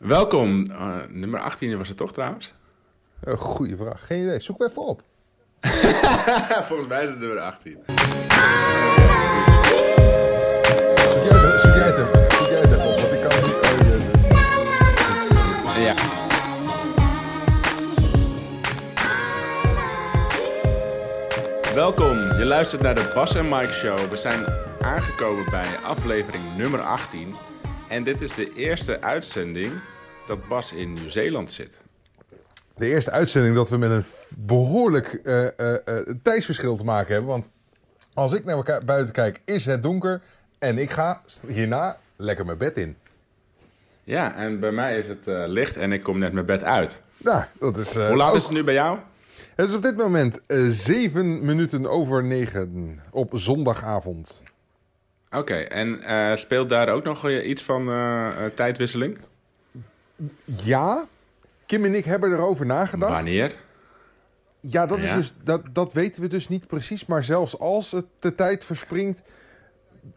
Welkom. Uh, nummer 18 was het toch trouwens? Uh, goeie vraag. Geen idee. Zoek even op. Volgens mij is het nummer 18. Zoek jij het, zoek jij het even. Zoek jij het even op, want ik kan het niet... Oh, Ja. Welkom. Je luistert naar de Bas en Mike Show. We zijn aangekomen bij aflevering nummer 18. En dit is de eerste uitzending dat Bas in Nieuw-Zeeland zit. De eerste uitzending dat we met een behoorlijk eh, eh, eh, tijdsverschil te maken hebben. Want als ik naar elkaar buiten kijk, is het donker. En ik ga hierna lekker mijn bed in. Ja, en bij mij is het licht en ik kom net mijn bed uit. Nou, dat is... Hoe laat ook- is het nu bij jou? Het is op dit moment zeven minuten over negen op zondagavond. Oké, en eh, speelt daar ook nog eh, iets van eh, tijdwisseling? Ja, Kim en ik hebben erover nagedacht. Wanneer? Ja, dat, is dus, dat, dat weten we dus niet precies. Maar zelfs als het de tijd verspringt...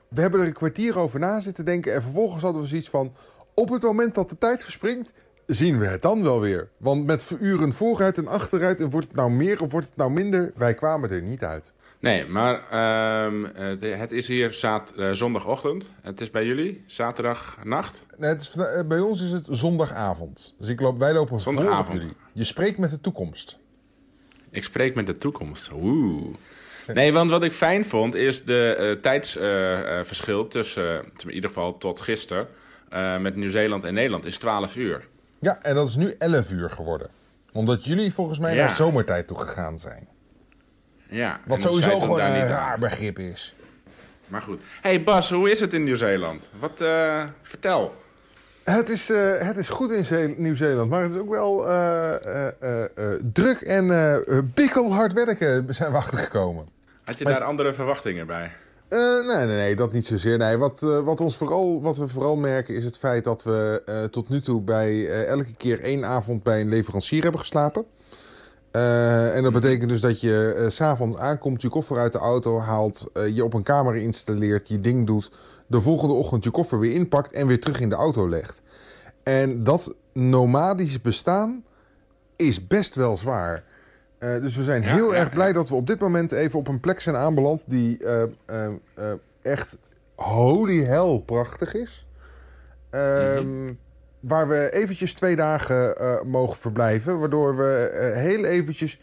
We hebben er een kwartier over na zitten denken. En vervolgens hadden we zoiets van... Op het moment dat de tijd verspringt, zien we het dan wel weer. Want met uren vooruit en achteruit... En wordt het nou meer of wordt het nou minder? Wij kwamen er niet uit. Nee, maar ehm, het, is hier zaad, eh, zondagochtend. Het is bij jullie zaterdagnacht. Nee, het is, eh, bij ons is het zondagavond. Dus ik loop, wij lopen voor op Zondagavond. jullie. Je spreekt met de toekomst. Ik spreek met de toekomst. Oeh. Nee, want wat ik fijn vond is de tijdsverschil tussen, in ieder geval tot gisteren, met Nieuw-Zeeland en Nederland is 12 uur. Ja, en dat is nu 11 uur geworden. Omdat jullie volgens mij Ja. naar zomertijd toe gegaan zijn. Ja. Wat sowieso gewoon daar een niet aan. raar begrip is. Maar goed. hey Bas, hoe is het in Nieuw-Zeeland? Wat, eh, vertel. Het is, eh, het is goed in Zee- Nieuw-Zeeland, maar het is ook wel eh, eh, eh, eh, druk en eh eh, bikkelhard werken zijn we achtergekomen. Had je Met- daar andere verwachtingen bij? Eh, nee, nee, nee, dat niet zozeer. Nee, wat, eh, wat, ons vooral, wat we vooral merken is het feit dat we eh, tot nu toe bij eh, elke keer één avond bij een leverancier hebben geslapen. Eh, en dat betekent dus dat je eh, s s'avonds aankomt, je koffer uit de auto haalt, eh, je op een kamer installeert, je ding doet, de volgende ochtend je koffer weer inpakt en weer terug in de auto legt. En dat nomadisch bestaan is best wel zwaar. Dus we zijn Ja, heel ja, erg blij ja. dat we op dit moment even op een plek zijn aanbeland die echt holy hell prachtig is. Ehm, Waar we eventjes twee dagen eh, mogen verblijven, waardoor we eh, heel eventjes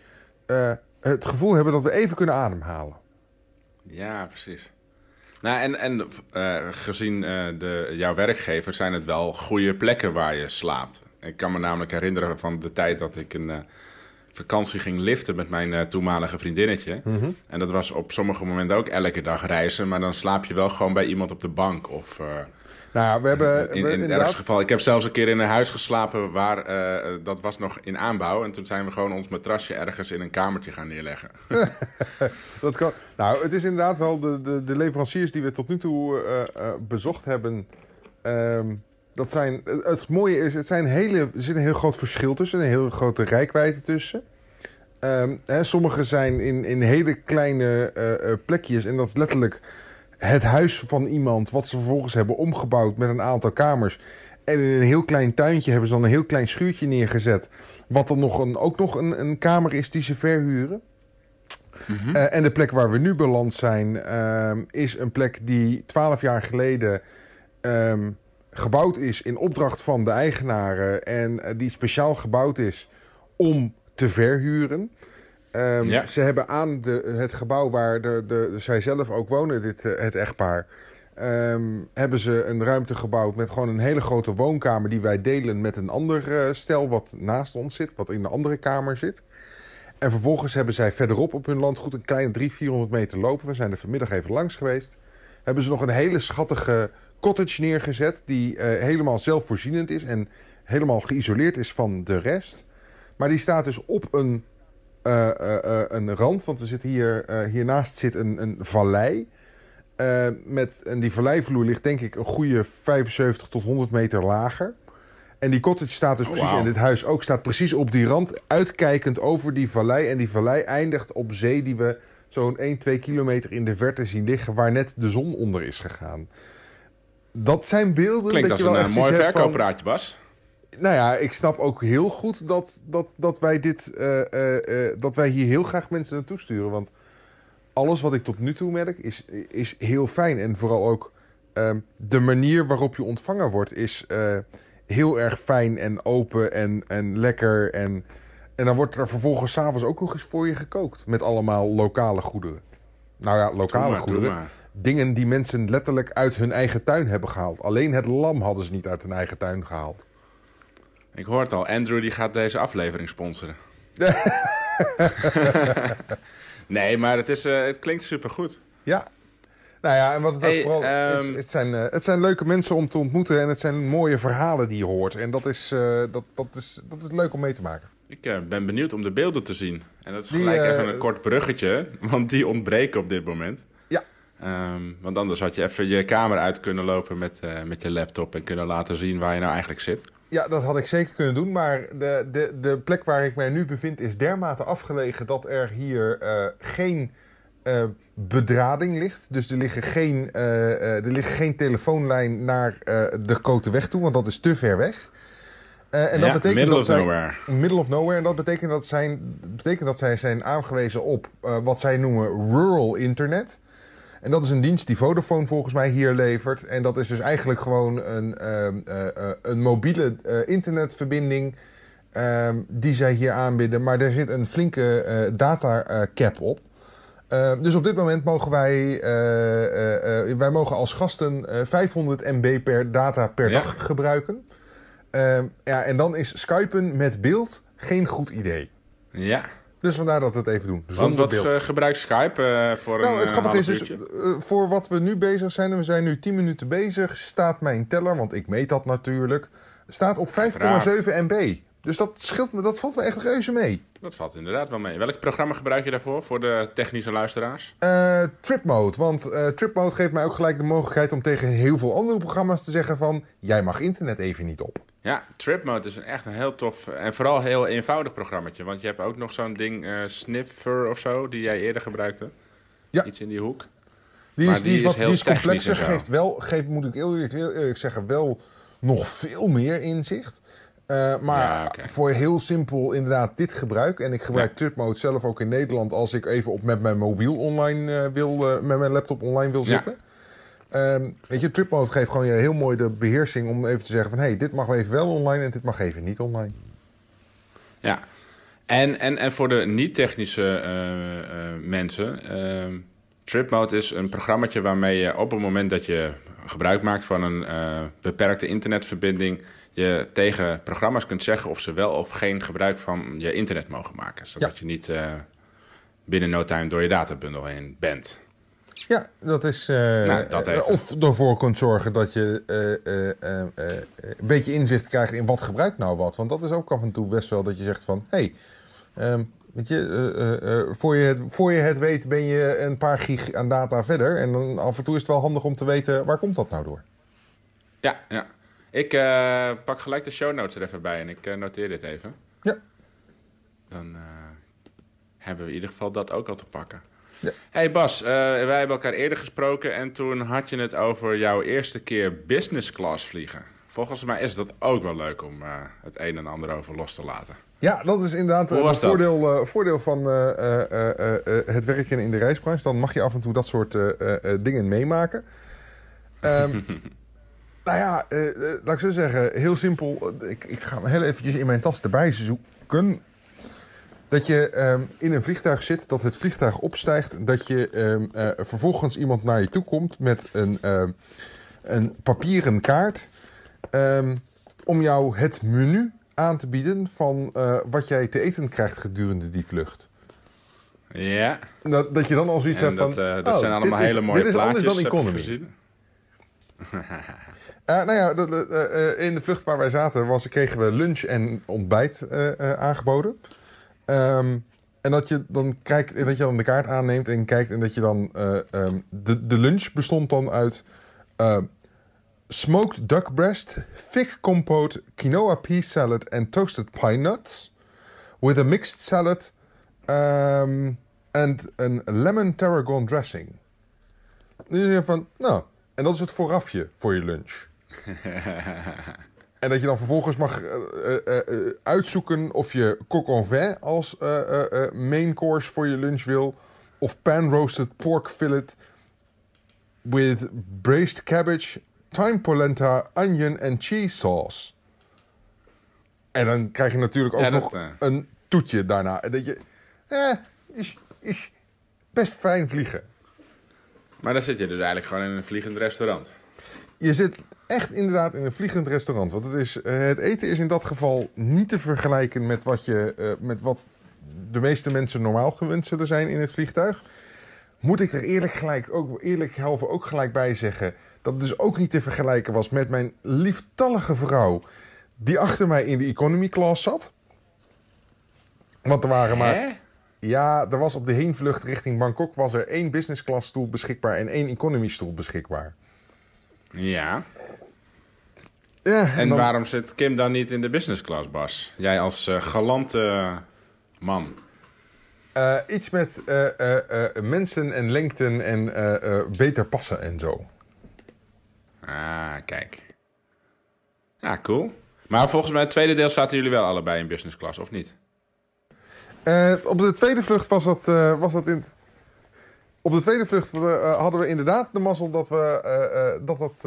eh, het gevoel hebben dat we even kunnen ademhalen. Ja, precies. Nou, en, en gezien de, jouw werkgever zijn het wel goede plekken waar je slaapt. Ik kan me namelijk herinneren van de tijd dat ik een vakantie ging liften met mijn toenmalige vriendinnetje. En dat was op sommige momenten ook elke dag reizen, maar dan slaap je wel gewoon bij iemand op de bank. Of Nou ja, we hebben in, in geval. Ik heb zelfs een keer in een huis geslapen waar eh, dat was nog in aanbouw. En toen zijn we gewoon ons matrasje ergens in een kamertje gaan neerleggen. Dat kan. Nou, het is inderdaad wel de, de, de leveranciers die we tot nu toe eh, eh, bezocht hebben. ehm, dat zijn, het- mooie is, het zijn hele, er zit een heel groot verschil tussen, een heel grote rijkwijde tussen. Ehm, hè, sommige zijn in, in hele kleine plekjes en dat is letterlijk het huis van iemand, wat ze vervolgens hebben omgebouwd met een aantal kamers. En in een heel klein tuintje hebben ze dan een heel klein schuurtje neergezet. Wat dan nog een, ook nog een, een kamer is die ze verhuren. Eh, en de plek waar we nu beland zijn, ehm, is een plek die twaalf jaar geleden ehm, gebouwd is in opdracht van de eigenaren. En eh, die speciaal gebouwd is om te verhuren. Ehm, Ja. Ze hebben aan de, het gebouw waar de, de, zij zelf ook wonen, dit, eh, het echtpaar. ehm, hebben ze een ruimte gebouwd met gewoon een hele grote woonkamer die wij delen met een ander eh, stel wat naast ons zit, wat in de andere kamer zit. En vervolgens hebben zij verderop op hun landgoed een kleine 300, 400 meter lopen. We zijn er vanmiddag even langs geweest. Hebben ze nog een hele schattige cottage neergezet die eh, helemaal zelfvoorzienend is en helemaal geïsoleerd is van de rest. Maar die staat dus op een, eh, eh, eh, een rand, want er zit hier, hiernaast zit een, een vallei. Met, en die valleivloer ligt denk ik een goede 75 tot 100 meter lager. En die cottage staat dus Oh, precies, en dit huis ook, staat precies op die rand, uitkijkend over die vallei. En die vallei eindigt op zee die we zo'n 1, 2 kilometer in de verte zien liggen, waar net de zon onder is gegaan. Dat zijn beelden Klinkt dat als je wel een eh, mooi verkooppraatje, Bas. Nou ja, ik snap ook heel goed dat, dat, dat wij dit, eh, eh, eh, dat wij hier heel graag mensen naartoe sturen. Want alles wat ik tot nu toe merk is, is heel fijn. En vooral ook ehm, de manier waarop je ontvangen wordt is heel erg fijn en open en, en lekker. En, en dan wordt er vervolgens s'avonds ook nog eens voor je gekookt. Met allemaal lokale goederen. Nou ja, lokale maar, goederen. Dingen die mensen letterlijk uit hun eigen tuin hebben gehaald. Alleen het lam hadden ze niet uit hun eigen tuin gehaald. Ik hoor het al, Andrew die gaat deze aflevering sponsoren. nee, maar het, is, eh, het klinkt supergoed. Ja. Nou ja, en wat het ook vooral is, ehm, het zijn, eh, het zijn leuke mensen om te ontmoeten en het zijn mooie verhalen die je hoort. En dat is, eh, dat, dat is, dat is leuk om mee te maken. Ik ben benieuwd om de beelden te zien. En dat is gelijk even een kort bruggetje, want die ontbreken op dit moment. Ja. Ehm, want anders had je even je kamer uit kunnen lopen met, met je laptop en kunnen laten zien waar je nou eigenlijk zit. Ja, dat had ik zeker kunnen doen, maar de, de, de plek waar ik mij nu bevind is dermate afgelegen dat er hier eh, geen eh, bedrading ligt. Dus er, liggen geen, eh, er ligt geen telefoonlijn naar de grote weg toe, want dat is te ver weg. En dat Ja, betekent middle dat of zij, nowhere. Middle of nowhere. En dat betekent dat, zijn, dat betekent dat zij zijn aangewezen op wat zij noemen rural internet. En dat is een dienst die Vodafone volgens mij hier levert. En dat is dus eigenlijk gewoon een, ehm, eh, eh, een mobiele eh, internetverbinding ehm, die zij hier aanbieden. Maar er zit een flinke data cap op. Eh, dus op dit moment mogen wij, wij mogen als gasten eh, 500 MB per data per Ja. dag gebruiken. Ehm, ja, en dan is Skypen met beeld geen goed idee. Ja, Dus vandaar dat we het even doen. want wat beeld. gebruikt Skype eh, voor Nou, een het eh, grappige is dus, eh, voor wat we nu bezig zijn, en we zijn nu 10 minuten bezig, staat mijn teller, want ik meet dat natuurlijk, staat op 5,7 MB. Dus dat scheelt me, dat valt me echt reuze mee. Dat valt inderdaad wel mee. Welk programma gebruik je daarvoor, voor de technische luisteraars? Eh trip mode, want trip mode geeft mij ook gelijk de mogelijkheid om tegen heel veel andere programma's te zeggen van, jij mag internet even niet op. Ja, TripMode is een, echt een heel tof en vooral heel eenvoudig programmaatje. Want je hebt ook nog zo'n ding, eh, Sniffer of zo, die jij eerder gebruikte. Ja. Iets in die hoek. Die is, die die is, wat, is die is complexer, geeft wel, geeft, moet ik eerlijk, eerlijk zeggen, wel nog veel meer inzicht. Eh, maar Ja, voor heel simpel inderdaad dit gebruik. En ik gebruik Ja. TripMode zelf ook in Nederland als ik even op met mijn mobiel online eh, wil, met mijn laptop online wil Ja. Ehm, weet je, TripMode geeft gewoon je heel mooi de beheersing om even te zeggen van hé, hey, dit mag even wel online en dit mag even niet online. Ja. En, en, en voor de niet-technische eh, eh, mensen, ehm TripMode is een programmaatje waarmee je op het moment dat je gebruik maakt van een eh, beperkte internetverbinding, je tegen programma's kunt zeggen of ze wel of geen gebruik van je internet mogen maken. Zodat je niet binnen no time door je databundel heen bent. Ja, dat is. eh, Nou, dat eh, of ervoor kunt zorgen dat je eh, een beetje inzicht krijgt in wat gebruikt nou wat. Want dat is ook af en toe best wel dat je zegt van... hé, hey, ehm, weet je, voor, je het, voor je het weet ben je een paar gig aan data verder. En dan af en toe is het wel handig om te weten waar komt dat nou door. Ja, ja. Ik pak gelijk de show notes er even bij en ik noteer dit even. Ja. Dan hebben we in ieder geval dat ook al te pakken. Ja. Hey Bas, eh, wij hebben elkaar eerder gesproken en toen had je het over jouw eerste keer business class vliegen. Volgens mij is dat ook wel leuk om eh, het een en ander over los te laten. Ja, dat is inderdaad een dat? voordeel, eh, voordeel van eh, eh, eh, eh, eh, het werken in de reisbranche. Dan mag je af en toe dat soort eh, eh, eh, dingen meemaken. Ehm, nou ja, eh, eh, laat ik zo zeggen, heel simpel. Eh, Ik, ik ga hem heel eventjes in mijn tas erbij zoeken. Dat je ehm, in een vliegtuig zit, dat het vliegtuig opstijgt. Dat je ehm, eh, vervolgens iemand naar je toe komt met een, ehm, een papieren kaart. om jou het menu aan te bieden van eh, wat jij te eten krijgt gedurende die vlucht. Ja, Dat, dat je dan al zoiets en hebt dat, van... eh, dat oh, zijn allemaal dit is- hele mooie Dit is anders plaatjes. dan economy. Eh, nou ja, de- de- eh, eh, in de vlucht waar wij zaten was, kregen we lunch en ontbijt eh, eh, aangeboden. Ehm, en dat je dan kijkt, en dat je dan de kaart aanneemt en kijkt en dat je dan eh, ehm, de, de lunch bestond dan uit eh, smoked duck breast, thick compote, quinoa pea salad en toasted pine nuts, with a mixed salad ehm, en een lemon tarragon dressing. Dus je van, nou, en dat is het voorafje voor je lunch. En dat je dan vervolgens mag eh, eh, eh, uitzoeken of je coq en vin als main course voor je lunch wil. Of pan-roasted pork fillet with braised cabbage, thyme polenta, onion en cheese sauce. En dan krijg je natuurlijk ook Ja, nog een toetje daarna. En dat je, eh, is, is best fijn vliegen. Maar dan zit je dus eigenlijk gewoon in een vliegend restaurant. Je zit echt inderdaad in een vliegend restaurant. Want het, is, eh, het eten is in dat geval niet te vergelijken met wat, je, eh, met wat de meeste mensen normaal gewend zullen zijn in het vliegtuig. Moet ik er eerlijk, gelijk ook, eerlijk halve ook gelijk bij zeggen... dat het dus ook niet te vergelijken was met mijn lieftallige vrouw... die achter mij in de economy class zat. Want er waren maar... Hè? Ja, er was op de heenvlucht richting Bangkok... was er één business class stoel beschikbaar en één economy stoel beschikbaar. Ja. Ja, En dan- waarom zit Kim dan niet in de business class, Bas? Jij als eh, galante man. Eh, iets met eh, mensen en lengten en beter passen en zo. Ah, kijk. Ja, cool. Maar volgens mij het tweede deel zaten jullie wel allebei in business class, of niet? Op de tweede vlucht was dat, was dat in. Op de tweede vlucht eh, hadden we inderdaad de mazzel dat we, eh, dat, dat,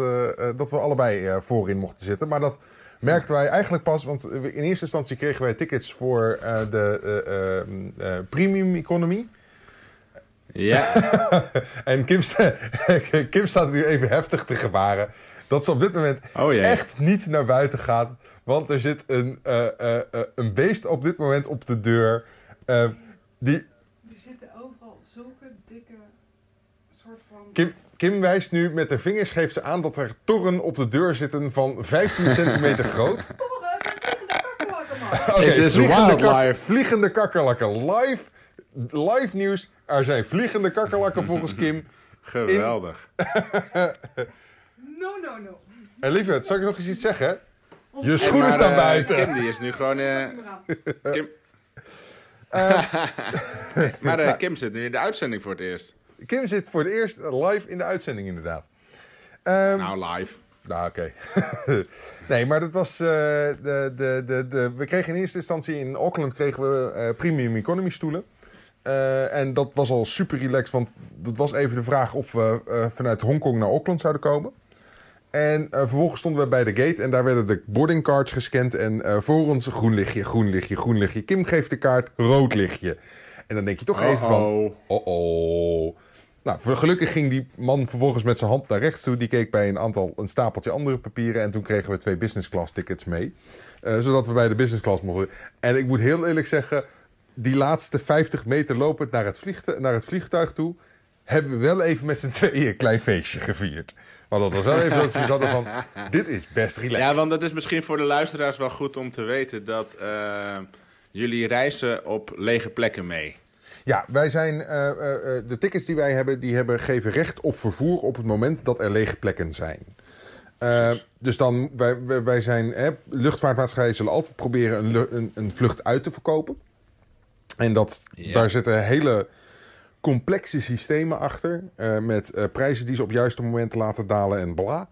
dat we allebei voorin mochten zitten. Maar dat merkten wij eigenlijk pas, want in eerste instantie kregen wij tickets voor de eh, eh, eh, premium economy. Ja. En Kim, sta- Kim staat nu even heftig te gebaren. Dat ze op dit moment Oh echt niet naar buiten gaat. Want er zit een, een beest op dit moment op de deur. eh, die, Er zitten overal zulke dikke soort van... Kim, Kim wijst nu met haar vingers, geeft ze aan dat er torren op de deur zitten van 15 centimeter groot. Torren, het zijn vliegende kakkerlakken, man. Oké, Het is vliegende kak- vliegende kakkerlakken. Live, live nieuws. Er zijn vliegende kakkerlakken volgens Kim. Geweldig. No, no, no. En lieverd, zal ik nog eens iets zeggen? Je En schoenen maar, staan eh, buiten. Kim die is nu gewoon... eh. Kim... maar eh, Kim zit nu in de uitzending voor het eerst. Kim zit voor het eerst live in de uitzending inderdaad. Ehm, Nou, live. Nou, oké. nee, maar dat was. eh, de, de, de, de, we kregen in eerste instantie in Auckland kregen we eh, premium economy stoelen. Eh, en dat was al super relaxed, want dat was even de vraag of we vanuit Hongkong naar Auckland zouden komen. En vervolgens stonden we bij de gate en daar werden de boarding cards gescand. En voor ons groen lichtje, groen lichtje, groen lichtje. Kim geeft de kaart, rood lichtje. En dan denk je toch even van... Oh oh. Nou, gelukkig ging die man vervolgens met zijn hand naar rechts toe. Die keek bij een aantal, een stapeltje andere papieren. En toen kregen we twee business class tickets mee. Eh, zodat we bij de business class mochten. En ik moet heel eerlijk zeggen, die laatste 50 meter lopend naar het, vliegtu- naar het vliegtuig toe. hebben we wel even met z'n tweeën een klein feestje gevierd. Want dat was wel even dat ze hadden van: dit is best relaxed. Ja, want dat is misschien voor de luisteraars wel goed om te weten dat eh, jullie reizen op lege plekken mee. Ja, wij zijn, eh, eh, eh, de tickets die wij hebben, die hebben, geven recht op vervoer op het moment dat er lege plekken zijn. Dus dan, wij, wij, zijn, hè, luchtvaartmaatschappijen zullen altijd proberen een, een, een vlucht uit te verkopen. En dat, daar zitten hele complexe systemen achter. met prijzen die ze op juiste momenten laten dalen en bla.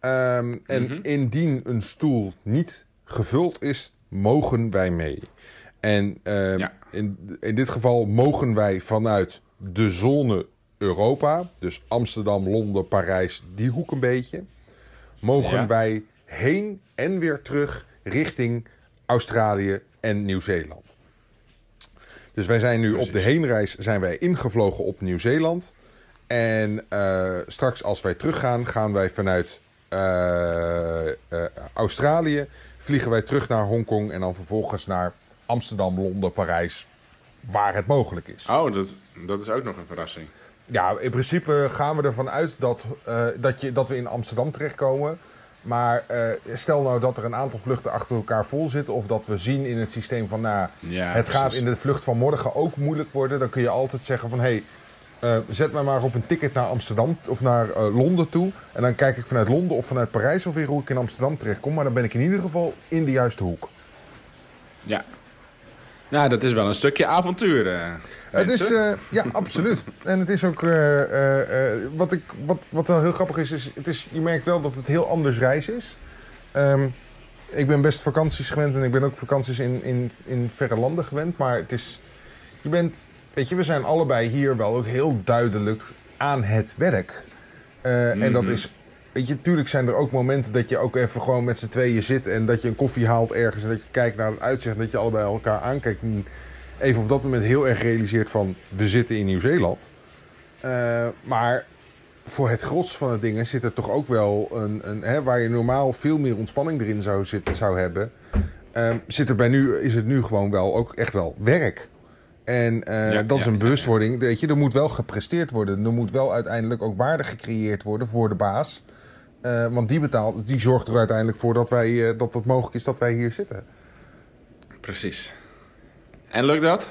Ehm, en Mhm. indien een stoel niet gevuld is, mogen wij mee. En ehm, Ja. in, in dit geval mogen wij vanuit de zone Europa, dus Amsterdam, Londen, Parijs, die hoek een beetje, mogen Ja. wij heen en weer terug richting Australië en Nieuw-Zeeland. Dus wij zijn nu op de heenreis zijn wij ingevlogen op Nieuw-Zeeland. En eh, straks als wij teruggaan, gaan wij vanuit eh, eh, Australië... vliegen wij terug naar Hongkong en dan vervolgens naar Amsterdam, Londen, Parijs... waar het mogelijk is. Oh, dat, dat is ook nog een verrassing. Ja, in principe gaan we ervan uit dat, eh, dat, je, dat we in Amsterdam terechtkomen. Maar eh, stel nou dat er een aantal vluchten achter elkaar vol zitten... of dat we zien in het systeem van... Nou, Ja, het gaat in de vlucht van morgen ook moeilijk worden... dan kun je altijd zeggen van... Hey, eh, zet mij maar op een ticket naar Amsterdam of naar Londen toe. En dan kijk ik vanuit Londen of vanuit Parijs... of weer hoe ik in Amsterdam terechtkom. Maar dan ben ik in ieder geval in de juiste hoek. Ja. Nou, dat is wel een stukje avontuur. eh, Het is, eh, ja, absoluut. En het is ook, eh, wat, ik, wat, wat wel heel grappig is, is, het is, je merkt wel dat het heel anders reizen is. Ehm, ik ben best vakanties gewend en ik ben ook vakanties in, in, in verre landen gewend. Maar het is, je bent, weet je, we zijn allebei hier wel ook heel duidelijk aan het werk. En dat Mhm. is, weet je, tuurlijk zijn er ook momenten dat je ook even gewoon met z'n tweeën zit en dat je een koffie haalt ergens en dat je kijkt naar het uitzicht en dat je allebei elkaar aankijkt. En even op dat moment heel erg realiseert van, we zitten in Nieuw-Zeeland. Eh, maar voor het gros van de dingen zit er toch ook wel een, een hè, waar je normaal veel meer ontspanning erin zou, zitten, zou hebben. ehm, zit er bij nu, is het nu gewoon wel ook echt wel werk. En eh, Ja, dat is een bewustwording. Weet je, er moet wel gepresteerd worden. Er moet wel uiteindelijk ook waarde gecreëerd worden voor de baas. Eh, want die, betaalt, die zorgt er uiteindelijk voor dat, wij, eh, dat het mogelijk is dat wij hier zitten. Precies. En lukt dat?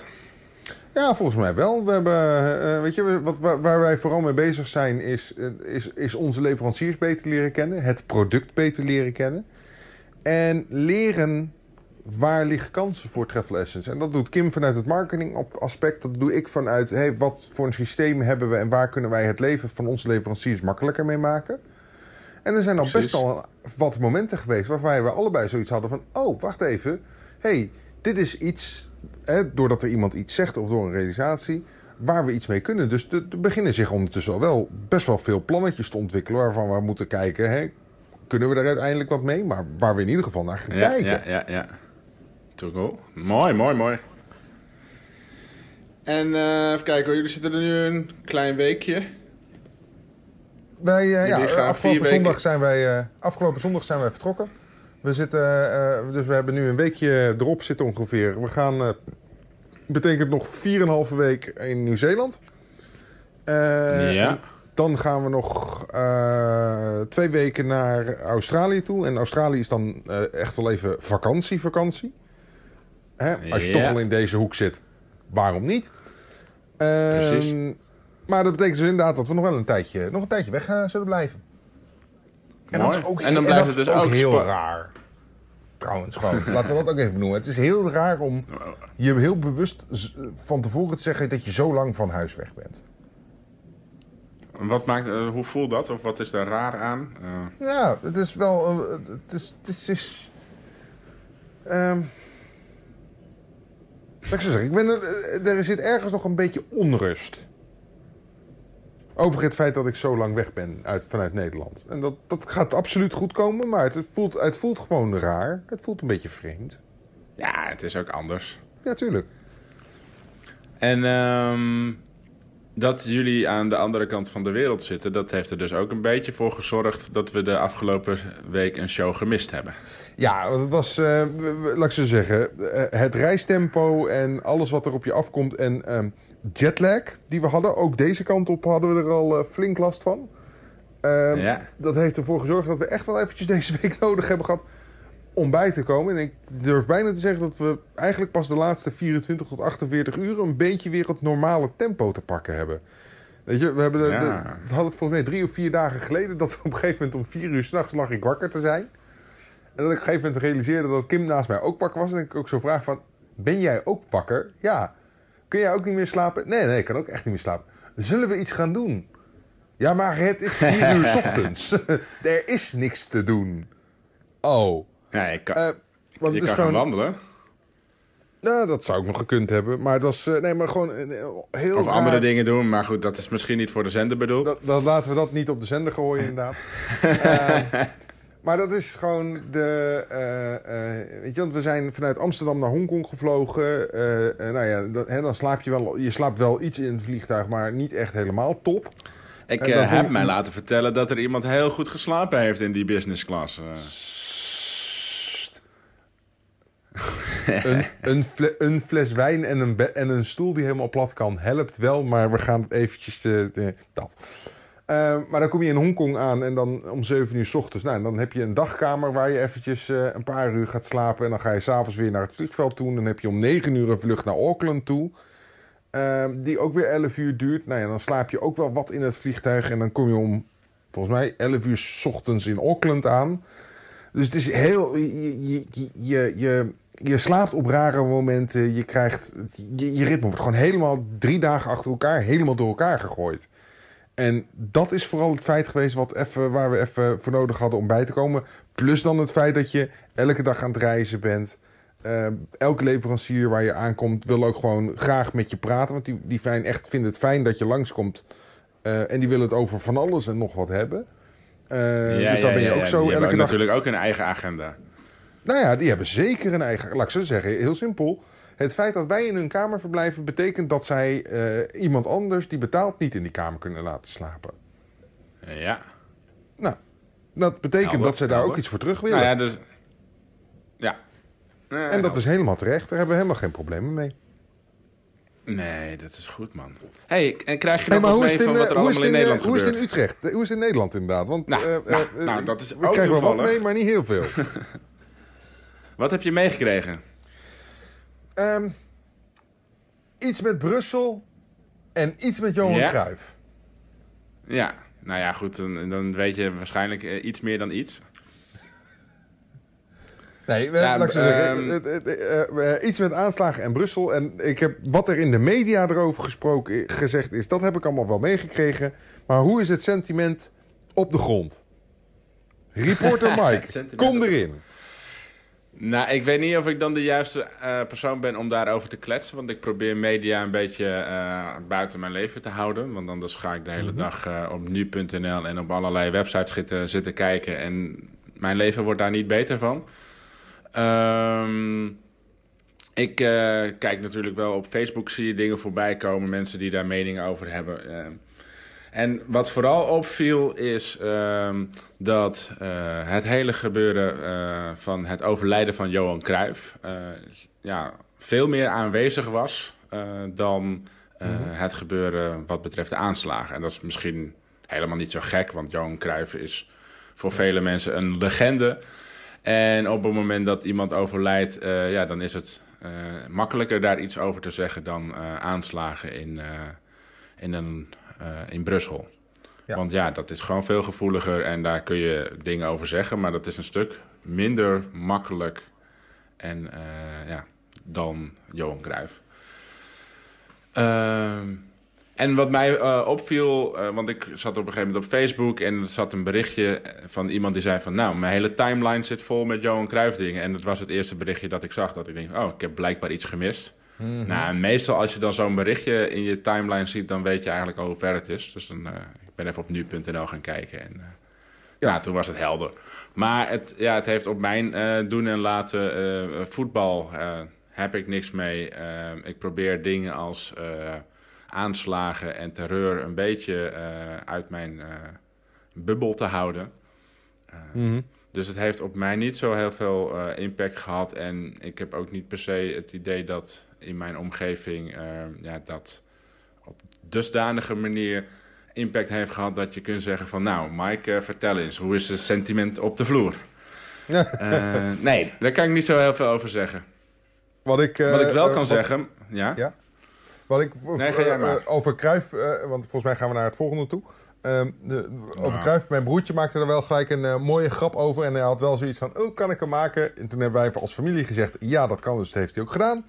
Ja, volgens mij wel. We hebben, eh, weet je, wat, waar, wij vooral mee bezig zijn, is, is, is onze leveranciers beter leren kennen, het product beter leren kennen. En leren waar liggen kansen voor Travel Essence. En dat doet Kim vanuit het marketing aspect. Dat doe ik vanuit hey, wat voor een systeem hebben we en waar kunnen wij het leven van onze leveranciers makkelijker mee maken. En er zijn al best al wat momenten geweest waarbij we allebei zoiets hadden van: oh, wacht even. hey, dit is iets, hè, doordat er iemand iets zegt of door een realisatie, waar we iets mee kunnen. Dus er beginnen zich ondertussen al wel best wel veel plannetjes te ontwikkelen waarvan we moeten kijken: hè, kunnen we er uiteindelijk wat mee? Maar waar we in ieder geval naar gaan Ja, kijken. ja, ja, ja. Togo. Mooi, mooi, mooi. En eh, even kijken hoor, jullie zitten er nu een klein weekje. Wij, eh, ja, afgelopen, zondag zijn wij, eh, afgelopen zondag zijn wij vertrokken. We zitten, eh, dus we hebben nu een weekje erop zitten ongeveer. We gaan, betekent nog 4,5 week in Nieuw-Zeeland. Ja. Dan gaan we nog twee weken naar Australië toe. En Australië is dan echt wel even vakantie, vakantie. Hè? Als je Ja. toch al in deze hoek zit, waarom niet? Ehm, Precies. Maar dat betekent dus inderdaad dat we nog wel een tijdje, nog een tijdje weg eh, zullen blijven. En, dat is ook, En dan blijft het dus ook heel raar. Trouwens, gewoon. Laten we dat ook even benoemen. Het is heel raar om je heel bewust van tevoren te zeggen dat je zo lang van huis weg bent. Wat maakt, eh, hoe voelt dat? Of wat is daar raar aan? Eh, Ja, het is wel. Het is. Het is, het is ehm, wat ik zou zeggen, ik ben er, er zit ergens nog een beetje onrust. Over het feit dat ik zo lang weg ben uit, vanuit Nederland. En dat, dat gaat absoluut goed komen, maar het voelt, het voelt gewoon raar. Het voelt een beetje vreemd. ja, het is ook anders. Ja, tuurlijk. En ehm, dat jullie aan de andere kant van de wereld zitten, dat heeft er dus ook een beetje voor gezorgd dat we de afgelopen week een show gemist hebben. Ja, het was, w- laat ik zo zeggen, eh, het reistempo en alles wat er op je afkomt. En ehm, jetlag die we hadden, ook deze kant op hadden we er al eh, flink last van. Ehm, Ja. Dat heeft ervoor gezorgd dat we echt wel eventjes deze week nodig hebben gehad om bij te komen. En ik durf bijna te zeggen dat we eigenlijk pas de laatste 24 tot 48 uur een beetje weer het normale tempo te pakken hebben. Weet je, we, hebben de, Ja. de- we hadden het volgens mij drie of vier dagen geleden dat we op een gegeven moment om vier uur s'nachts lag ik wakker te zijn. En dat ik op een gegeven moment realiseerde dat Kim naast mij ook wakker was. En ik ook zo vraag van, ben jij ook wakker? Ja. Kun jij ook niet meer slapen? Nee, nee, ik kan ook echt niet meer slapen. Zullen we iets gaan doen? Ja, maar het is vier uur 's ochtends. er is niks te doen. Oh. Ja, je kan, Eh, want je kan gewoon... gaan wandelen. Nou, dat zou ik nog gekund hebben. Maar het was... eh, nee, maar gewoon een heel Of raar- andere dingen doen, maar goed, dat is misschien niet voor de zender bedoeld. Dat, dat laten we dat niet op de zender gooien, inderdaad. Maar dat is gewoon de. eh, eh, weet je, want we zijn vanuit Amsterdam naar Hongkong gevlogen. Eh, nou ja, dat, hè, dan slaap je wel. Je slaapt wel iets in het vliegtuig, maar niet echt helemaal top. Ik heb mij laten vertellen dat er iemand heel goed geslapen heeft in die business class. een, een, fle- een fles wijn en een, en een stoel die helemaal plat kan, helpt wel. Maar we gaan het eventjes... Dat. Eh, maar dan kom je in Hongkong aan en dan om 7 uur s ochtends. Nou, dan heb je een dagkamer waar je eventjes eh, een paar uur gaat slapen. En dan ga je s'avonds weer naar het vliegveld toe. En dan heb je om 9 uur een vlucht naar Auckland toe. eh, die ook weer 11 uur duurt. Nou ja, dan slaap je ook wel wat in het vliegtuig. En dan kom je om, volgens mij, 11 uur s ochtends in Auckland aan. Dus het is heel. Je, je, je, je slaapt op rare momenten. Je krijgt. Je, je ritme wordt gewoon helemaal drie dagen achter elkaar helemaal door elkaar gegooid. En dat is vooral het feit geweest wat even, waar we even voor nodig hadden om bij te komen. Plus dan het feit dat je elke dag aan het reizen bent. Uh, elke leverancier waar je aankomt wil ook gewoon graag met je praten. Want die, die fijn, echt vinden het fijn dat je langskomt. Uh, en die willen het over van alles en nog wat hebben. Uh, ja, dus dan ben je ja, ook zo elke dag... natuurlijk ook een eigen agenda. Nou ja, die hebben zeker een eigen... Laat ik zo zeggen, heel simpel. Het feit dat wij in hun kamer verblijven... betekent dat zij uh, iemand anders die betaalt niet in die kamer kunnen laten slapen. Ja. Nou, dat betekent Helder, dat zij daar ook iets voor terug willen. Nou ja, dus... Ja. Eh, en dat is helemaal terecht. Daar hebben we helemaal geen problemen mee. Nee, dat is goed, man. hey, en krijg je Hey, nog is, mee van wat eh, er allemaal in in, eh, Nederland hoe is het gebeurt? in Utrecht? Eh, Hoe is het in Nederland inderdaad? Want Nou, eh, nou, eh, nou, dat is we ook krijgen wel wat mee, maar niet heel veel. Wat heb je meegekregen? Ehm, iets met Brussel en iets met Johan Ja? Cruijff. Ja, nou ja, goed, dan, dan weet je waarschijnlijk eh, iets meer dan iets. Nee, we, Ja, laat ik zo zeggen, ehm, het- het- eh, eh, iets met aanslagen en Brussel. En ik heb wat er in de media erover gesproken, gezegd is, dat heb ik allemaal wel meegekregen. Maar hoe is het sentiment op de grond? Reporter Mike, kom op- erin. Nou, ik weet niet of ik dan de juiste eh, persoon ben om daarover te kletsen. Want ik probeer media een beetje eh, buiten mijn leven te houden. Want anders ga ik de hele dag eh, op nu.nl en op allerlei websites zitten, zitten kijken. En mijn leven wordt daar niet beter van. Ehm, ik kijk natuurlijk wel op Facebook, zie je dingen voorbij komen. Mensen die daar meningen over hebben. En wat vooral opviel is ehm, dat eh, het hele gebeuren eh, van het overlijden van Johan Cruijff... eh, ja, veel meer aanwezig was dan eh, het gebeuren wat betreft de aanslagen. En dat is misschien helemaal niet zo gek, want Johan Cruijff is voor vele mensen een legende. En op het moment dat iemand overlijdt, ja, dan is het makkelijker daar iets over te zeggen dan aanslagen in, in, een, in Brussel. Ja. Want ja, dat is gewoon veel gevoeliger en daar kun je dingen over zeggen, maar dat is een stuk minder makkelijk en, eh, ja, dan Johan Cruijff. Ehm, en wat mij eh, opviel, eh, want ik zat op een gegeven moment op Facebook en er zat een berichtje van iemand die zei van... Nou, mijn hele timeline zit vol met Johan Cruijff dingen. En dat was het eerste berichtje dat ik zag, dat ik denk, oh, ik heb blijkbaar iets gemist. Nou, en meestal als je dan zo'n berichtje in je timeline ziet, dan weet je eigenlijk al hoe ver het is. Dus dan, eh, ik ben even op nu.nl gaan kijken en... eh, ja, toen was het helder. Maar het, ja, het heeft op mijn eh, doen en laten voetbal heb ik niks mee. Ik probeer dingen als aanslagen en terreur een beetje uit mijn bubbel te houden. Eh, Dus het heeft op mij niet zo heel veel eh, impact gehad. En ik heb ook niet per se het idee dat in mijn omgeving eh, ja, dat op dusdanige manier impact heeft gehad dat je kunt zeggen van nou, Mike, eh, vertel eens, hoe is het sentiment op de vloer? Nee, daar kan ik niet zo heel veel over zeggen. Wat ik, Wat ik wel kan wat- zeggen, ja? Ja. Wat ik Nee, over Kruif, want volgens mij gaan we naar het volgende toe. Ehm, de, over. Cruijff, mijn broertje maakte er wel gelijk een eh, mooie grap over. En hij had wel zoiets van, oh, kan ik hem maken? En toen hebben wij als familie gezegd, ja, dat kan. Dus dat heeft hij ook gedaan.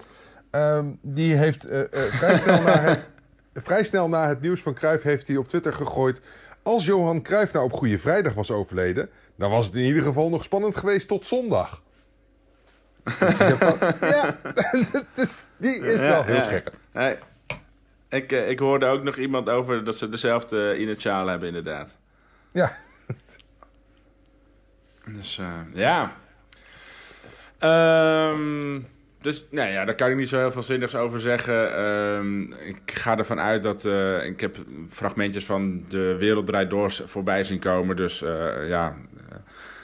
Ehm, die heeft eh, eh, vrij, snel na het, vrij snel na het nieuws van Cruijff heeft hij op Twitter gegooid... Als Johan Cruijff nou op Goede Vrijdag was overleden... dan was het in ieder geval nog spannend geweest tot zondag. Ja, dus die is wel heel scherp. Ik, eh, ik hoorde ook nog iemand over dat ze dezelfde initialen hebben, inderdaad. Ja, Dus eh, ja. Ehm, dus nou ja, daar kan ik niet zo heel veel zinnigs over zeggen. Ehm, ik ga ervan uit dat. eh, ik heb fragmentjes van de Wereld Draait Door voorbij zien komen. Dus eh, ja.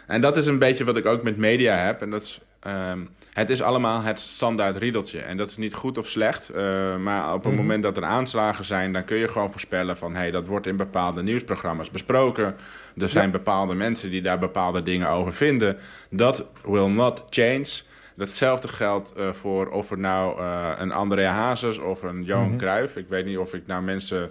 En dat is een beetje wat ik ook met media heb. En dat is. Ehm, het is allemaal het standaard riedeltje. En dat is niet goed of slecht. eh, maar op het moment dat er aanslagen zijn, dan kun je gewoon voorspellen van hey, dat wordt in bepaalde nieuwsprogramma's besproken. Er zijn bepaalde mensen die daar bepaalde dingen over vinden. Dat will not change. Datzelfde geldt eh, voor of er nou eh, een Andrea Hazes of een Johan Cruijff. Ik weet niet of ik nou mensen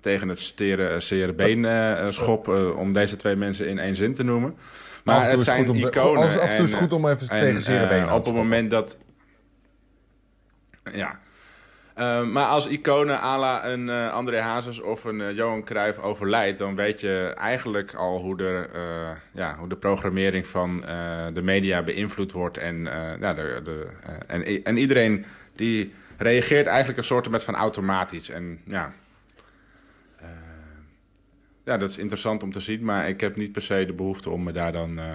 tegen het steren, zere been schop om deze twee mensen in één zin te noemen. Maar het zijn goed om iconen. af en toe is goed om even en, tegen zere eh, te Op het moment dat... Ja. Eh, maar als iconen à la een eh, André Hazes of een eh, Johan Cruijff overlijdt... dan weet je eigenlijk al hoe de, eh, ja, hoe de programmering van eh, de media beïnvloed wordt. En, eh, ja, de, de, eh, en, en iedereen die reageert eigenlijk een soort met van automatisch. En ja... ja, dat is interessant om te zien, maar ik heb niet per se de behoefte om me daar dan eh,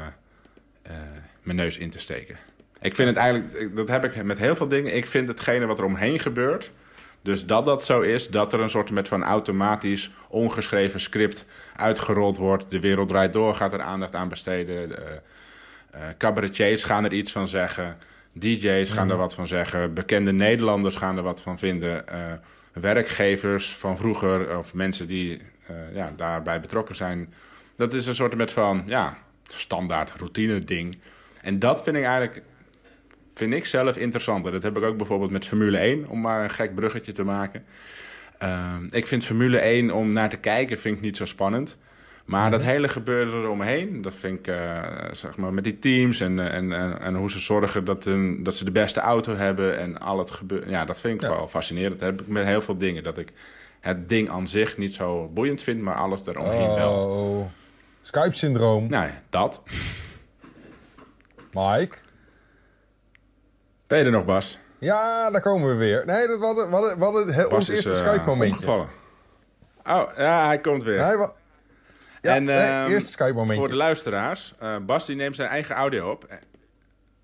eh, mijn neus in te steken. Ik vind het eigenlijk, dat heb ik met heel veel dingen. Ik vind hetgene wat er omheen gebeurt. Dus dat dat zo is, dat er een soort met van automatisch ongeschreven script uitgerold wordt. De wereld draait door, gaat er aandacht aan besteden. Eh, cabaretiers gaan er iets van zeggen. DJ's gaan er wat van zeggen. Bekende Nederlanders gaan er wat van vinden. Werkgevers van vroeger of mensen die ja, daarbij betrokken zijn. Dat is een soort met van ja, standaard routine ding. En dat vind ik eigenlijk vind ik zelf interessanter. Dat heb ik ook bijvoorbeeld met Formule 1, om maar een gek bruggetje te maken. Ehm, ik vind Formule 1 om naar te kijken vind ik niet zo spannend. Maar dat hele gebeuren eromheen, dat vind ik, eh, zeg maar, met die teams en, eh, en, en, en hoe ze zorgen dat, hun, dat ze de beste auto hebben en al het gebeuren. Ja, dat vind ik Ja. wel fascinerend. Dat heb ik met heel veel dingen. Dat ik het ding aan zich niet zo boeiend vind, maar alles eromheen wel. Oh, Skype-syndroom. Nou ja, dat. Mike? Ben je er nog, Bas? Ja, daar komen we weer. Nee, dat, we hadden, we hadden, we hadden he- ons eerste eh, Skype-momentje. omgevallen. Oh, ja, hij komt weer. Wa- ja, en, nee, ehm, eerste Skype-momentje. Voor de luisteraars, eh, Bas die neemt zijn eigen audio op.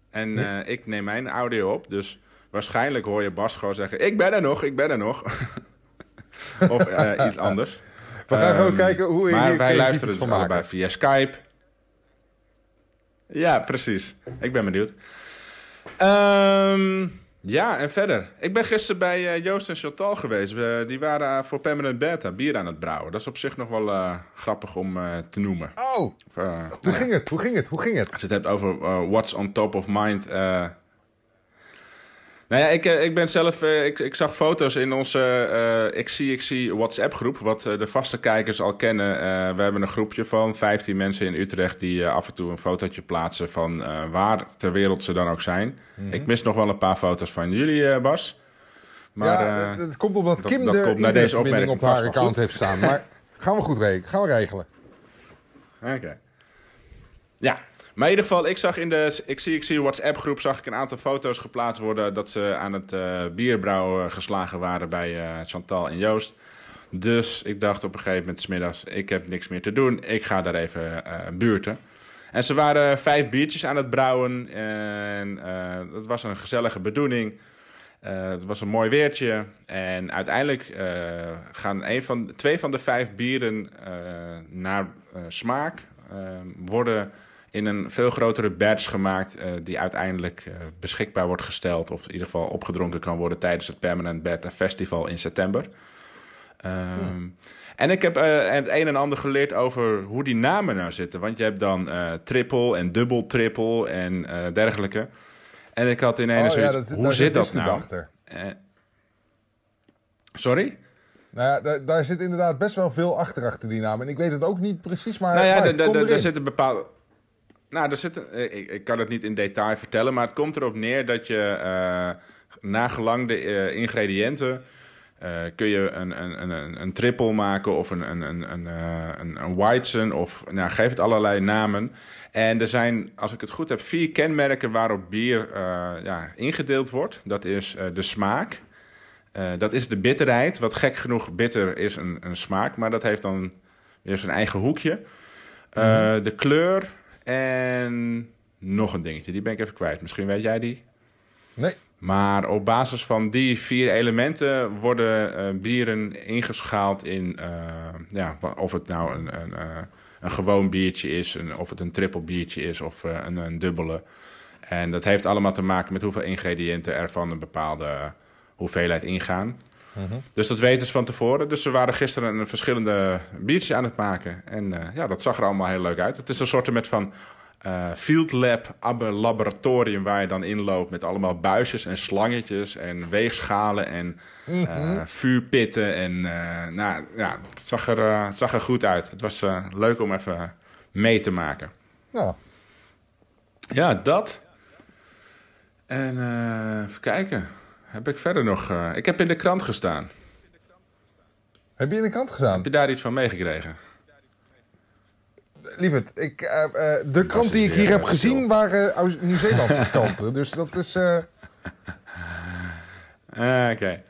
En eh, ik neem mijn audio op. Dus waarschijnlijk hoor je Bas gewoon zeggen... Ik ben er nog, ik ben er nog. of eh, iets anders. We gaan gewoon Ehm, kijken hoe je Maar wij luisteren dus allebei maken. via Skype. Ja, precies. Ik ben benieuwd. Ehm, ja, en verder. Ik ben gisteren bij eh, Joost en Chantal geweest. We, die waren eh, voor Permanent Beta bier aan het brouwen. Dat is op zich nog wel grappig om te noemen. Oh, Of, nou hoe ja, ging het? Hoe ging het? Hoe ging het? als je het hebt over what's on top of mind. Nou ja, ik, eh, ik ben zelf. eh, ik, ik zag foto's in onze eh ik zie, ik zie WhatsApp groep. Wat eh, de vaste kijkers al kennen. Eh, we hebben een groepje van 15 mensen in Utrecht. die af en toe een fotootje plaatsen. van eh, waar ter wereld ze dan ook zijn. Ik mis nog wel een paar foto's van jullie, eh, Bas. Maar, ja, eh, het, het komt omdat dat- Kim dat de komt naar deze internetverbinding op opmerking haar account goed. heeft staan. Maar gaan we goed regelen. Gaan we regelen. Oké. Ja, maar in ieder geval, ik zag in de ik zie, ik zie WhatsApp groep zag ik een aantal foto's geplaatst worden dat ze aan het eh bierbrouwen geslagen waren bij eh, Chantal en Joost. Dus ik dacht op een gegeven moment 's middags, ik heb niks meer te doen, ik ga daar even eh buurten. En ze waren vijf biertjes aan het brouwen en eh dat was een gezellige bedoeling. Eh, het was een mooi weertje. En uiteindelijk eh, gaan een van, twee van de vijf bieren eh, naar eh, smaak eh, worden in een veel grotere batch gemaakt. eh, die uiteindelijk eh, beschikbaar wordt gesteld. Of in ieder geval opgedronken kan worden tijdens het Permanent Beta Festival in september. Ehm, En ik heb eh, het een en ander geleerd over hoe die namen nou zitten. Want je hebt dan triple en dubbel triple en dergelijke. En ik had ineens Oh, ja, zoiets, dat, hoe daar zit dat nou? achter. Sorry? Nou ja, daar, daar zit inderdaad best wel veel achter achter die naam. En ik weet het ook niet precies, maar nou ja, Mike, er- er- kom er- erin. er zit een bepaalde... Nou, er zit eh, ik, ik kan het niet in detail vertellen, maar het komt erop neer dat je eh nagelang de eh, ingrediënten kun je een, een, een, een, triple maken of een, een, een, een, een, een Weizen of nou, geef het allerlei namen. En er zijn, als ik het goed heb, vier kenmerken waarop bier ja, ingedeeld wordt. Dat is de smaak, dat is de bitterheid. Wat gek genoeg bitter is een, een smaak, maar dat heeft dan weer zijn eigen hoekje. Eh, De kleur en nog een dingetje, die ben ik even kwijt. Misschien weet jij die? Nee, Maar op basis van die vier elementen worden eh, bieren ingeschaald in, eh, ja, of het nou een, een, eh, een gewoon biertje is, een, of het een triple biertje is of een, een dubbele. En dat heeft allemaal te maken met hoeveel ingrediënten er van een bepaalde hoeveelheid ingaan. Dus dat weten ze van tevoren. Dus we waren gisteren een verschillende biertjes aan het maken. En eh, ja, dat zag er allemaal heel leuk uit. Het is een soort met van eh, field lab, abbe laboratorium waar je dan inloopt met allemaal buisjes en slangetjes en weegschalen en eh, vuurpitten. En nou ja, het zag er, het zag er goed uit. Het was leuk om even mee te maken. nou, Ja, dat. En even kijken. Heb ik verder nog... eh, ik heb in de krant gestaan. Heb je in de krant gedaan? Heb je daar iets van meegekregen? Lieverd, ik, eh, eh, de krant die ik hier heb gezien waren Nieuw-Zeelandse kranten. Dus dat is... Ah, Oké.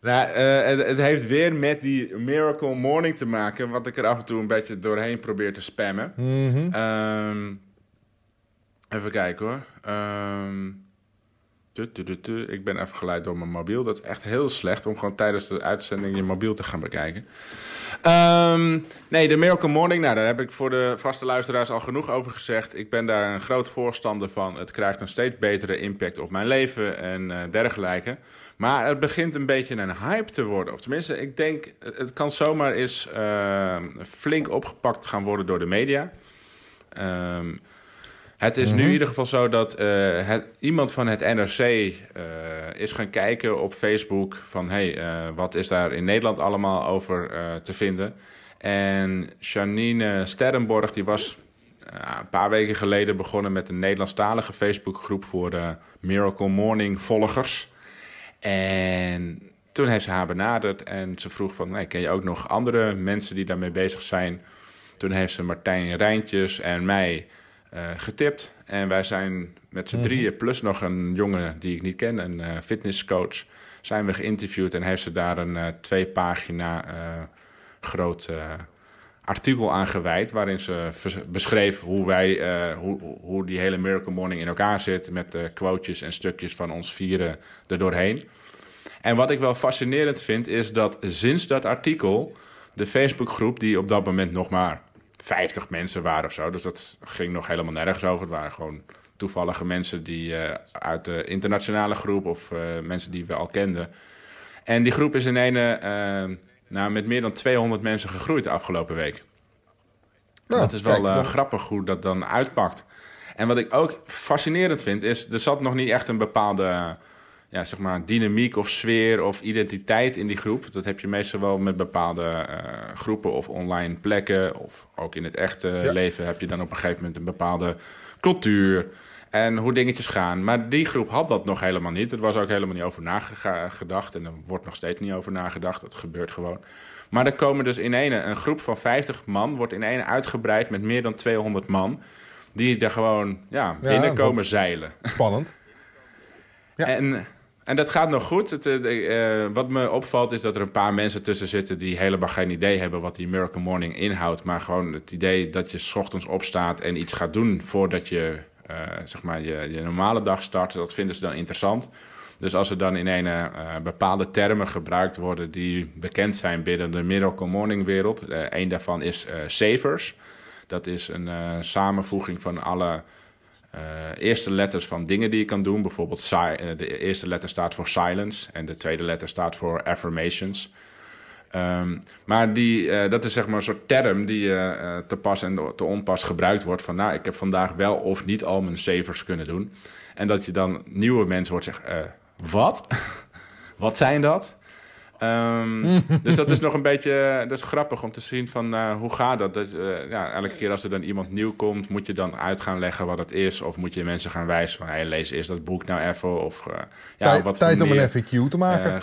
Nou, eh, het, het heeft weer met die Miracle Morning te maken, wat ik er af en toe een beetje doorheen probeer te spammen. mhm. Ehm, even kijken hoor. Tu. Ik ben even geleid door mijn mobiel. Dat is echt heel slecht om gewoon tijdens de uitzending je mobiel te gaan bekijken. Ehm, nee, de Miracle Morning, nou, daar heb ik voor de vaste luisteraars al genoeg over gezegd. Ik ben daar een groot voorstander van. Het krijgt een steeds betere impact op mijn leven en eh, dergelijke. Maar het begint een beetje een hype te worden. Of tenminste, ik denk, het kan zomaar eens eh, flink opgepakt gaan worden door de media. Ehm, het is nu in ieder geval zo dat eh, het, iemand van het NRC eh, is gaan kijken op Facebook van hey, eh, wat is daar in Nederland allemaal over te vinden. En Janine Sterrenborg die was een paar weken geleden begonnen met een Nederlandstalige Facebookgroep voor de Miracle Morning volgers. En toen heeft ze haar benaderd en ze vroeg van, nee, ken je ook nog andere mensen die daarmee bezig zijn? Toen heeft ze Martijn Rijntjes en mij getipt. En wij zijn met z'n drieën, plus nog een jongen die ik niet ken, een eh, fitnesscoach, zijn we geïnterviewd en heeft ze daar een eh, twee pagina eh, groot eh, artikel aan gewijd. Waarin ze beschreef hoe wij, eh, hoe, hoe die hele Miracle Morning in elkaar zit. Met eh quotejes en stukjes van ons vieren er doorheen. En wat ik wel fascinerend vind, is dat sinds dat artikel de Facebookgroep, die op dat moment nog maar 50 mensen waren of zo, dus dat ging nog helemaal nergens over. Het waren gewoon toevallige mensen die eh, uit de internationale groep of eh, mensen die we al kenden. En die groep is in ene eh, nou, met meer dan 200 mensen gegroeid de afgelopen week. nou, dat is wel kijk, dan- grappig hoe dat dan uitpakt. En wat ik ook fascinerend vind, is er zat nog niet echt een bepaalde ja, zeg maar, dynamiek of sfeer of identiteit in die groep. Dat heb je meestal wel met bepaalde eh, groepen of online plekken. Of ook in het echte Ja. leven heb je dan op een gegeven moment een bepaalde cultuur. En hoe dingetjes gaan. Maar die groep had dat nog helemaal niet. Er was ook helemaal niet over nagedacht. En er wordt nog steeds niet over nagedacht. Dat gebeurt gewoon. Maar er komen dus in ene, een groep van 50 man... wordt in ene uitgebreid met meer dan 200 man... die er gewoon ja, binnen dat komen is- zeilen. Spannend. Ja. En, en dat gaat nog goed. Het, eh, eh, wat me opvalt is dat er een paar mensen tussen zitten... die helemaal geen idee hebben wat die Miracle Morning inhoudt. Maar gewoon het idee dat je 's ochtends opstaat en iets gaat doen... voordat je eh, zeg maar je, je normale dag start. Dat vinden ze dan interessant. Dus als er dan in een bepaalde termen gebruikt worden... die bekend zijn binnen de Miracle Morning wereld. Een daarvan is savers. Dat is een samenvoeging van alle... eh, eerste letters van dingen die je kan doen. Bijvoorbeeld eh, de eerste letter staat voor silence en de tweede letter staat voor affirmations. Ehm, maar die, eh, dat is zeg maar een soort term die te pas en te onpas gebruikt wordt. Van nou, ik heb vandaag wel of niet al mijn savers kunnen doen. En dat je dan nieuwe mensen hoort zeggen, wat? wat zijn dat? Ehm, dus dat is nog een beetje dat is grappig om te zien van eh, hoe gaat dat? eh, ja, elke keer als er dan iemand nieuw komt, moet je dan uit gaan leggen wat het is. Of moet je mensen gaan wijzen van hey, lees eerst dat boek nou even. Of, eh, ja, Tijd, wat tijd om meer- een FAQ te maken. eh,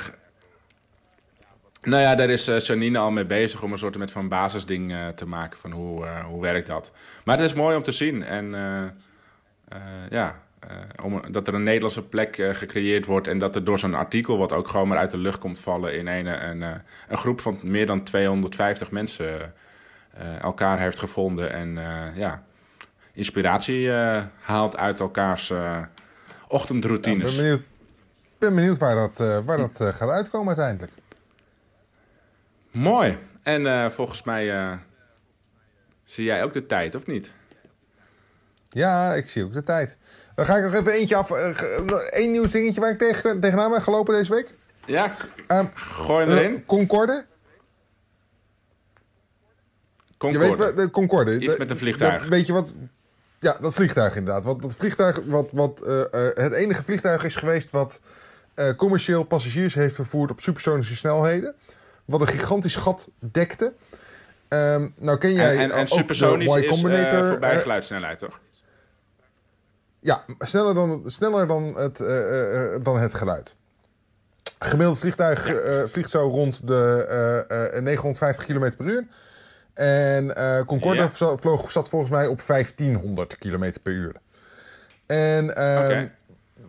nou ja, daar is eh, Janine al mee bezig om een soort met van basisding eh, te maken van hoe, eh, hoe werkt dat. Maar het is mooi om te zien. En eh, eh, ja, eh, om, dat er een Nederlandse plek eh, gecreëerd wordt en dat er door zo'n artikel, wat ook gewoon maar uit de lucht komt vallen, in een, een, eh, een groep van meer dan 250 mensen eh, elkaar heeft gevonden. En eh, ja, inspiratie eh, haalt uit elkaars eh, Ja, ik ochtendroutines. ben benieuwd, ben benieuwd waar dat, eh, waar dat eh, gaat uitkomen uiteindelijk. Mooi. En eh, volgens mij eh, zie jij ook de tijd, of niet? Ja, ik zie ook de tijd. Dan ga ik nog even eentje af. eh, Eén nieuws dingetje waar ik tegen, tegenaan ben gelopen deze week. Ja, Ehm, gooi hem eh, erin. Concorde. Je weet Concorde. de Concorde. Iets met een vliegtuig. dat- weet je wat? Ja, dat vliegtuig inderdaad. Want dat vliegtuig, wat, wat eh, eh, het enige vliegtuig is geweest wat eh, commercieel passagiers heeft vervoerd op supersonische snelheden. Wat een gigantisch gat dekte. Ehm, nou ken jij En, en, en ook supersonisch is Combinator. eh, voorbij eh, geluidssnelheid, toch? Ja, sneller dan, sneller dan, het, eh, eh, eh, dan het geluid. Gemiddeld vliegtuig vliegt zo rond de eh, eh, 950 km per uur. En Concorde Ja. vloog, zat volgens mij op 1500 km per uur. En ehm,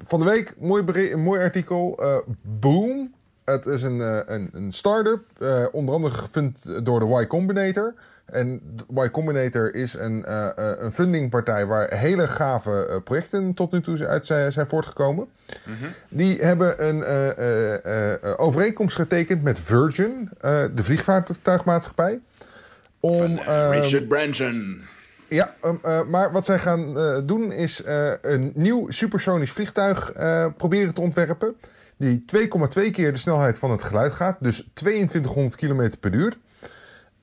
van de week, mooi, mooi artikel. Boom. Het is een, een, een start-up, onder andere gefund door de Y Combinator. En Y Combinator is een, eh, eh, een fundingpartij waar hele gave eh, projecten tot nu toe uit zijn, zijn voortgekomen. Die hebben een overeenkomst getekend met Virgin, de vliegvaartuigmaatschappij. Om, Van, eh, ehm, Richard Branson. ja, maar wat zij gaan doen is een nieuw supersonisch vliegtuig proberen te ontwerpen. Die 2,2 keer de snelheid van het geluid gaat. Dus 2200 km per uur.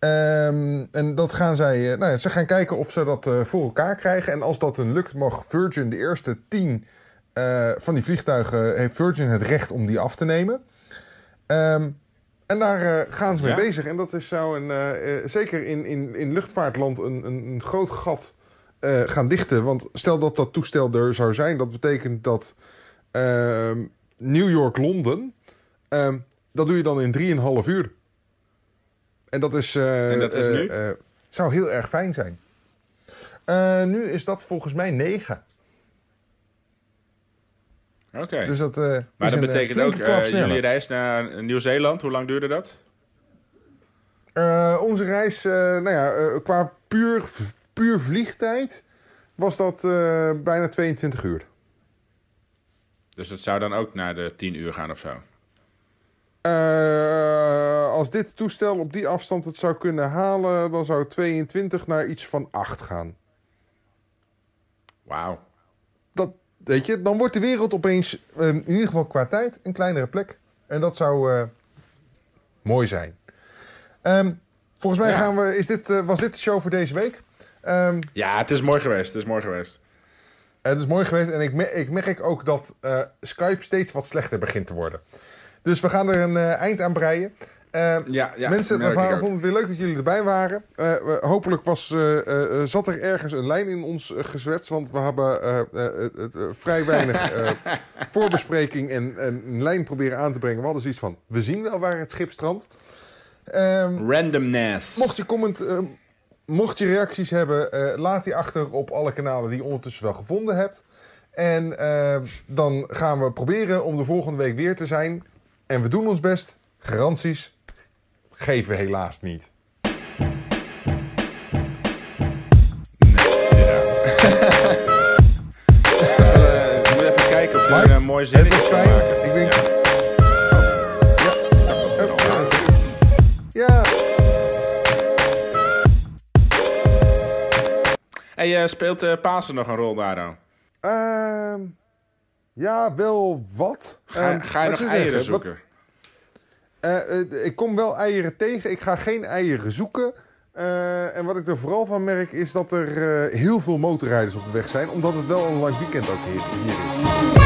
Ehm, en dat gaan zij, eh, nou ja, ze gaan kijken of ze dat eh, voor elkaar krijgen. En als dat hun lukt, mag Virgin de eerste 10 eh, van die vliegtuigen, heeft Virgin het recht om die af te nemen. Ehm, en daar gaan ze mee Ja? bezig. En dat is, zou een, zeker in, in, in luchtvaartland een, een, een groot gat gaan dichten. Want stel dat dat toestel er zou zijn, dat betekent dat ehm, New York-Londen, dat doe je dan in 3,5 uur. En dat is. eh, En dat is eh, nu? eh, zou heel erg fijn zijn. Nu is dat volgens mij 9. Oké. Dus dat, maar dat betekent ook, sneller. jullie reis naar Nieuw-Zeeland, hoe lang duurde dat? Onze reis, nou ja, qua puur, puur vliegtijd was dat bijna 22 uur. Dus dat zou dan ook naar de 10 uur gaan of zo. Als dit toestel op die afstand het zou kunnen halen, dan zou 22 naar iets van 8 gaan. Wauw. Dat, weet je, dan wordt de wereld opeens, eh, in ieder geval qua tijd, een kleinere plek. En dat zou eh, mooi zijn. Ehm, volgens mij Ja. gaan we, is dit, eh, was dit de show voor deze week? Ehm, Ja, het is mooi geweest. Het is mooi geweest. Het is mooi geweest en ik, me- ik merk ook dat Skype steeds wat slechter begint te worden. Dus we gaan er een eind aan breien. Eh, Ja, ja. Mensen, ook. vonden het weer leuk dat jullie erbij waren. Eh, hopelijk was, eh, zat er ergens een lijn in ons uh, gezwetst. Want we hebben vrij weinig voorbespreking en, en een lijn proberen aan te brengen. We hadden zoiets van, we zien wel waar het schip strandt. Ehm, Randomness. Mocht je, comment, mocht je reacties hebben, laat die achter op alle kanalen die je ondertussen wel gevonden hebt. En dan gaan we proberen om de volgende week weer te zijn. En we doen ons best. Garanties geven we helaas niet. Eh, ik moet even kijken of je Mike, een mooi Het zinnetje is fijn. Ik denk... Ja. Oh, ja. Ja. Hey, eh, speelt eh, Pasen nog een rol daar dan? Ehm, ja, wel wat. Ga, Ehm, ga je nog eieren zeggen, zoeken? Eh, eh, ik kom wel eieren tegen. Ik ga geen eieren zoeken. Eh, en wat ik er vooral van merk is dat er eh, heel veel motorrijders op de weg zijn. Omdat het wel een lang weekend ook hier, hier is.